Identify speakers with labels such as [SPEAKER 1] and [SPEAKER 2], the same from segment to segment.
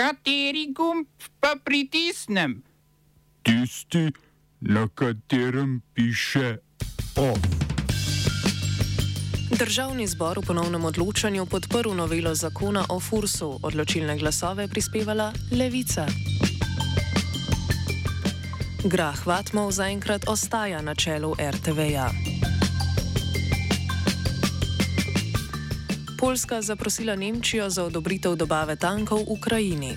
[SPEAKER 1] Kateri gumb pa pritisnem?
[SPEAKER 2] Tisti, na katerem piše OF.
[SPEAKER 3] Državni zbor v ponovnem odločanju podprl novelo zakona o Fursu, odločilne glasove prispevala Levica. Grah Vatmov zaenkrat ostaja na čelu RTV-ja. Poljska zaprosila Nemčijo za odobritev dobave tankov v Ukrajini.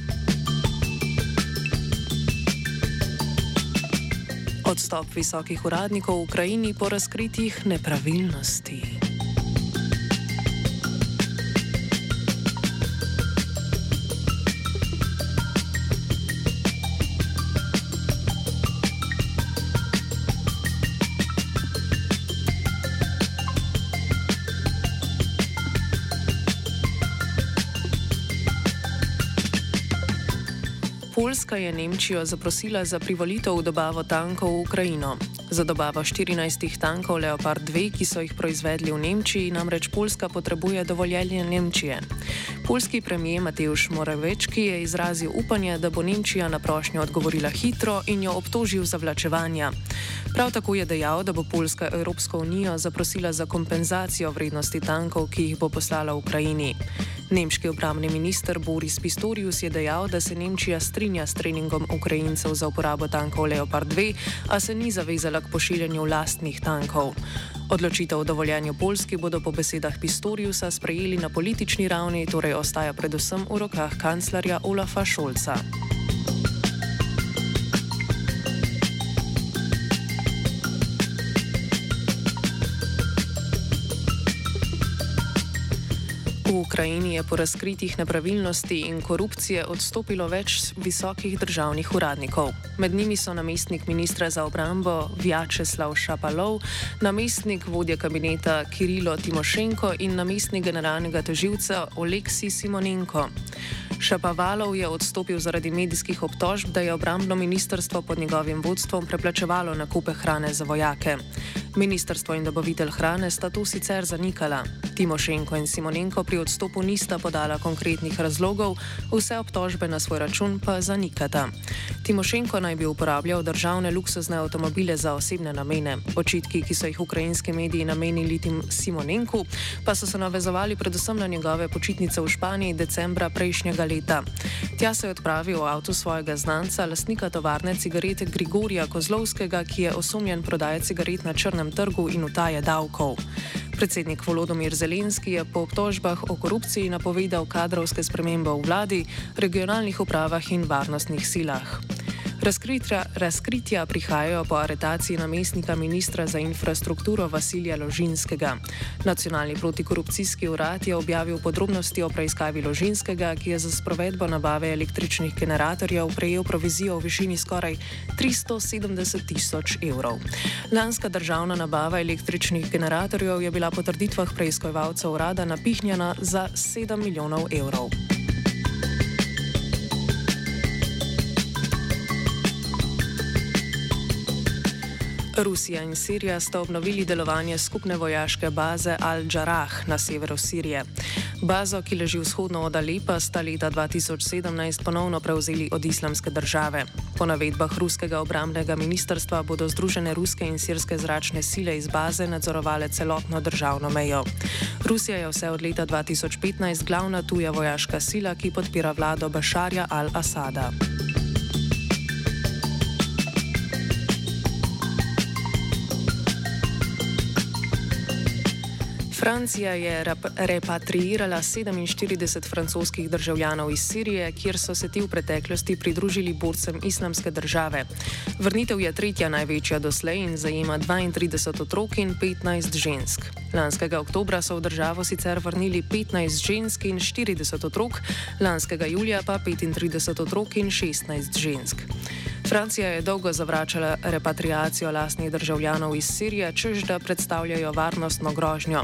[SPEAKER 3] Odstop visokih uradnikov v Ukrajini po razkritih nepravilnosti. Poljska je Nemčijo zaprosila za privolitev v dobavo tankov v Ukrajino. Za dobavo 14 tankov Leopard 2, ki so jih proizvedli v Nemčiji, namreč Poljska potrebuje dovoljenje Nemčije. Poljski premijer Mateusz Moravečki je izrazil upanje, da bo Nemčija na prošnjo odgovorila hitro in jo obtožil zavlačevanja. Prav tako je dejal, da bo Poljska Evropsko unijo zaprosila za kompenzacijo vrednosti tankov, ki jih bo poslala Ukrajini. Nemški obramni minister Boris Pistorius je dejal, da se Nemčija strinja s treningom Ukrajincev za uporabo tankov Leopard 2, a se ni zavezala k pošiljanju lastnih tankov. Odločitev o dovoljenju Poljski bodo po besedah Pistoriusa sprejeli na politični ravni, torej ostaja predvsem v rokah kanclerja Olafa Šolca. V Ukrajini je po razkritih nepravilnosti in korupcije odstopilo več visokih državnih uradnikov. Med njimi so namestnik ministra za obrambo Vjačeslav Šapalov, namestnik vodje kabineta Kirilo Timošenko in namestnik generalnega toživca Oleksi Simonenko. Šapavalov je odstopil zaradi medijskih obtožb, da je obrambno ministrstvo pod njegovim vodstvom preplačevalo nakupe hrane za vojake. Ministrstvo in dobavitelj hrane sta to sicer zanikala. Timošenko in Simonenko pri odstopu nista podala konkretnih razlogov, vse obtožbe na svoj račun pa zanikata. Timošenko naj bi uporabljal državne luksuzne avtomobile za osebne namene. Očitki, ki so jih ukrajinski mediji namenili tim Simonenku, pa so se navezovali predvsem na njegove počitnice v Španiji decembra prejšnjega leta. Tja se je odpravil v avtu svojega znanca, lastnika tovarne cigarete Grigorija Kozlovskega, ki je osumljen prodaje cigaret na črnem trgu in utaje davkov. Predsednik Volodomir Zelenski je po obtožbah o korupciji napovedal kadrovske spremembe v vladi, regionalnih upravah in varnostnih silah. Razkritja, razkritja prihajajo po aretaciji namestnika ministra za infrastrukturo Vasilija Ložinskega. Nacionalni protikorupcijski urad je objavil podrobnosti o preiskavi Ložinskega, ki je za sprovedbo nabave električnih generatorjev prejel provizijo v višini skoraj 370 tisoč evrov. Lanska državna nabava električnih generatorjev je bila po trditvah preiskovalcev urada napihnjena za 7 milijonov evrov. Rusija in Sirija sta obnovili delovanje skupne vojaške baze Al-Jarrah na severu Sirije. Bazo, ki leži vzhodno od Alepa, sta leta 2017 ponovno prevzeli od islamske države. Po navedbah ruskega obramnega ministrstva bodo združene ruske in sirske zračne sile iz baze nadzorovale celotno državno mejo. Rusija je vse od leta 2015 glavna tuja vojaška sila, ki podpira vlado Bašarja al-Asada. Francija je repatriirala 47 francoskih državljanov iz Sirije, kjer so se ti v preteklosti pridružili borcem islamske države. Vrnitev je tretja največja doslej in zajema 32 otrok in 15 žensk. Lanskega oktobra so v državo sicer vrnili 15 žensk in 40 otrok, lanskega julija pa 35 otrok in 16 žensk. Francija je dolgo zavračala repatriacijo lastnih državljanov iz Sirije, čež da predstavljajo varnostno grožnjo.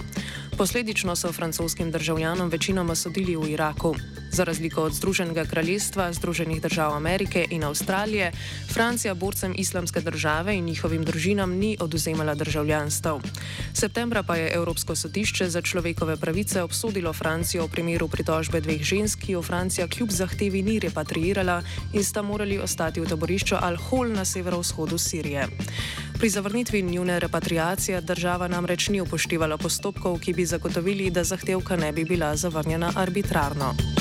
[SPEAKER 3] Posledično so francoskim državljanom večinoma sodili v Iraku. Za razliko od Združenega kraljestva, Združenih držav Amerike in Avstralije, Francija borcem islamske države in njihovim družinam ni oduzemala državljanstv. Septembra pa je Evropsko sodišče za človekove pravice obsodilo Francijo v primeru pritožbe dveh žensk, ki jo Francija kljub zahtevi ni repatriirala in sta morali ostati v taborišču Al-Hol na severovzhodu Sirije. Pri zavrnitvi njune repatriacije država namreč ni upoštevala postopkov, ki bi zagotovili, da zahtevka ne bi bila zavrnjena arbitrarno.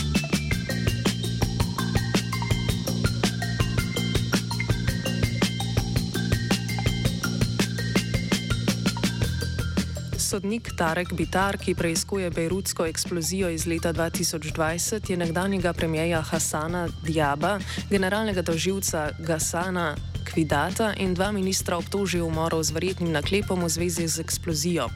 [SPEAKER 3] Sodnik Tarek Bitar, ki preizkuje bejrutsko eksplozijo iz leta 2020, je nekdanjega premijeja Hasana Diaba, generalnega doživca Gasana Kvidata in dva ministra obtožil umorov z verjetnim naklepom v zvezi z eksplozijo.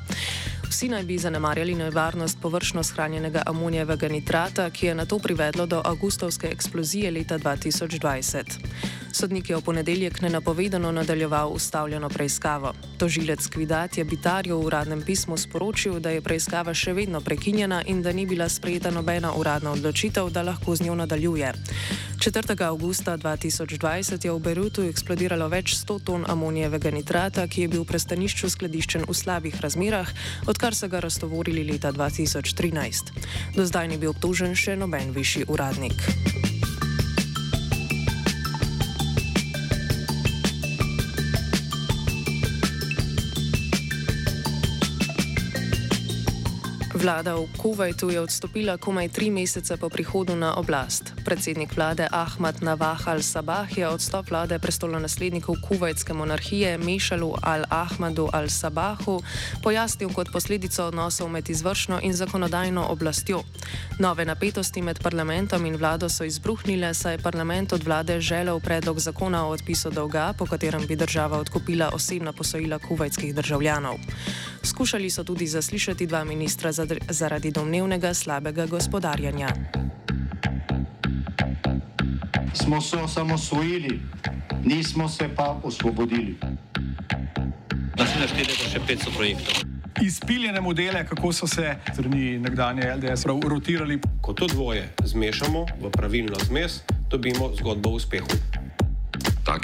[SPEAKER 3] Vsi naj bi zanemarjali nevarnost površno shranjenega amonijevega nitrata, ki je na to privedlo do avgustovske eksplozije leta 2020. Sodnik je v ponedeljek nenapovedano nadaljeval ustavljeno preiskavo. Tožilec Kvidat je Bitarju v uradnem pismu sporočil, da je preiskava še vedno prekinjena in da ni bila sprejeta nobena uradna odločitev, da lahko z njo nadaljuje. 4. augusta 2020 je v Beirutu eksplodiralo več 100 ton amonijevega nitrata, ki je bil v prestanišču skladiščen v slabih razmerah, odkar so ga raztovorili leta 2013. Do zdaj ni bil obtožen še noben višji uradnik. Vlada v Kuwaitu je odstopila komaj tri mesece po prihodu na oblast. Predsednik vlade Ahmad Nawah al-Sabah je odstop vlade prestolonaslednikov kuvajtske monarhije Mešalu al-Ahmadu al-Sabahu pojasnil kot posledico odnosov med izvršno in zakonodajno oblastjo. Nove napetosti med parlamentom in vlado so izbruhnile, saj je parlament od vlade želel predlog zakona o odpisu dolga, po katerem bi država odkupila osebna posojila kuvajtskih državljanov. Skušali so tudi zaslišati dva ministra za zaradi domnevnega slabega gospodarjanja.
[SPEAKER 4] Smo se osamosvojili, nismo se pa osvobodili.
[SPEAKER 5] Naslednje število je še 500 projektov.
[SPEAKER 6] Izpiljene modele, kako so se strani nekdanje LDS rotirali.
[SPEAKER 7] Ko to dvoje zmešamo v pravilno zmes, dobimo zgodbo o uspehu.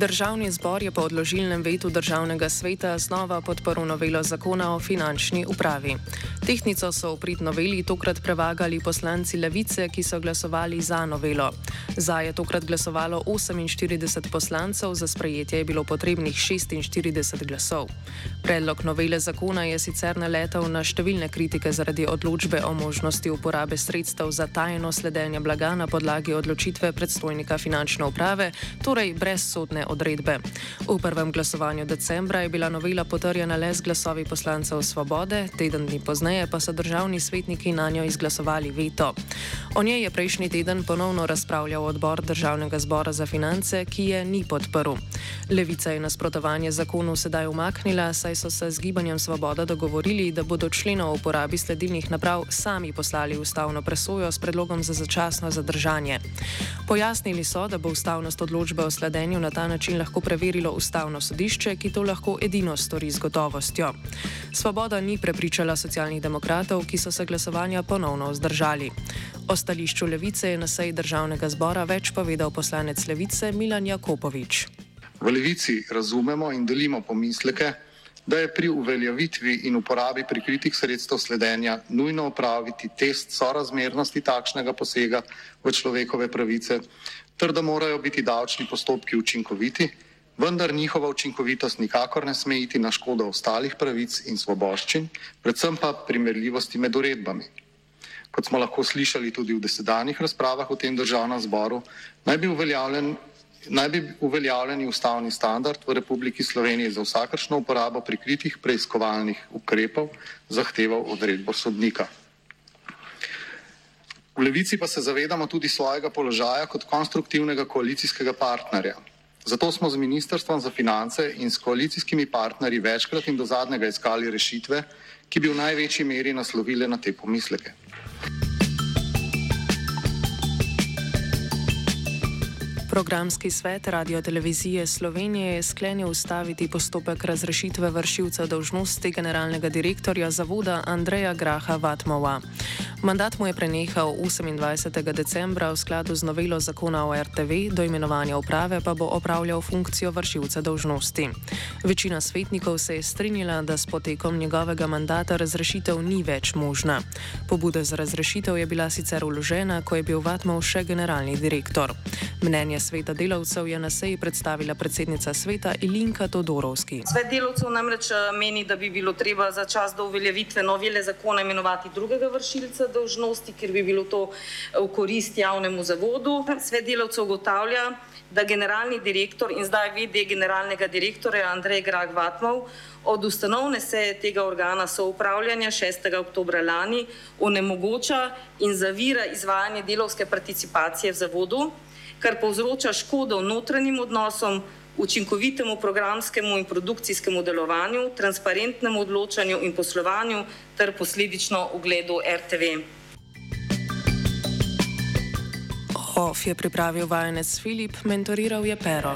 [SPEAKER 3] Državni zbor je po odložilnem vetu državnega sveta znova podporil novelo zakona o finančni upravi. Tehnico so v prid noveli tokrat prevagali poslanci Levice, ki so glasovali za novelo. Za je tokrat glasovalo 48 poslancev, za sprejetje je bilo potrebnih 46 glasov. Predlog novele zakona je sicer naletel na številne kritike zaradi odločbe o možnosti uporabe sredstev za tajno sledenje blaga na podlagi odločitve predstojnika finančne uprave, torej brez sodne odredbe. V prvem glasovanju decembra je bila novela potrjena le z glasovi poslancev Svobode, teden dni pozneje pa so državni svetniki na njo izglasovali veto. O njej je prejšnji teden ponovno razpravljal odbor državnega zbora za finance, ki je ni podprl. Levica je nasprotovanje zakonu sedaj umaknila, saj so se z gibanjem Svoboda dogovorili, da bodo členov o uporabi sledilnih naprav sami poslali ustavno presojo s predlogom za začasno zadržanje. Pojasnili so, da bo ustavnost odločbe o sledenju na ta način način lahko preverilo ustavno sodišče, ki to lahko edino stori z gotovostjo. Svoboda ni prepričala socialnih demokratov, ki so se glasovanja ponovno vzdržali. O stališču levice je na seji državnega zbora več povedal poslanec levice Milan Jakopovič.
[SPEAKER 8] V levici razumemo in delimo pomisleke, da je pri uveljavitvi in uporabi prikritih sredstev sledenja nujno opraviti test sorazmernosti takšnega posega v človekove pravice, ter da morajo biti davčni postopki učinkoviti, vendar njihova učinkovitost nikakor ne sme iti na škodo ostalih pravic in svoboščin, predvsem pa primerljivosti med uredbami. Kot smo lahko slišali tudi v desedanjih razpravah v tem državnem zboru, naj bi uveljavljen. Naj bi uveljavljeni ustavni standard v Republiki Sloveniji za vsakršno uporabo prikritih preiskovalnih ukrepov zahteval odredbo sodnika. V levici pa se zavedamo tudi svojega položaja kot konstruktivnega koalicijskega partnerja. Zato smo z Ministrstvom za finance in s koalicijskimi partnerji večkrat in do zadnjega iskali rešitve, ki bi v največji meri naslovile na te pomisleke.
[SPEAKER 3] Programski svet Radio Televizije Slovenije je sklenil ustaviti postopek razrešitve vršilca dolžnosti generalnega direktorja zavoda Andreja Graha Vatmova. Mandat mu je prenehal 28. decembra v skladu z novelo zakona o RTV, do imenovanja uprave pa bo opravljal funkcijo vršilca dolžnosti. Večina svetnikov se je strinjala, da s potekom njegovega mandata razrešitev ni več možna. Pobuda za razrešitev je bila sicer uložena, ko je bil Vatmov še generalni direktor. Mnenje sveta delavcev je na seji predstavila predsednica sveta Ilinka Todorovski.
[SPEAKER 9] Svet delavcev namreč meni, da bi bilo treba za čas do uveljavitve novele zakona imenovati drugega vršilca dolžnosti, ker bi bilo to v korist javnemu zavodu. Svet delavcev ugotavlja, da generalni direktor in zdaj VD generalnega direktorja Andrej Grag Vatmov od ustanovne seje tega organa soupravljanja 6. oktobra lani onemogoča in zavira izvajanje delovske participacije v zavodu, kar povzroča škodo notranjim odnosom, učinkovitemu programskemu in produkcijskemu delovanju, transparentnemu odločanju in poslovanju ter posledično ugledu RTV.
[SPEAKER 3] OF je pripravil vajenec Filip, mentoriral je Pero.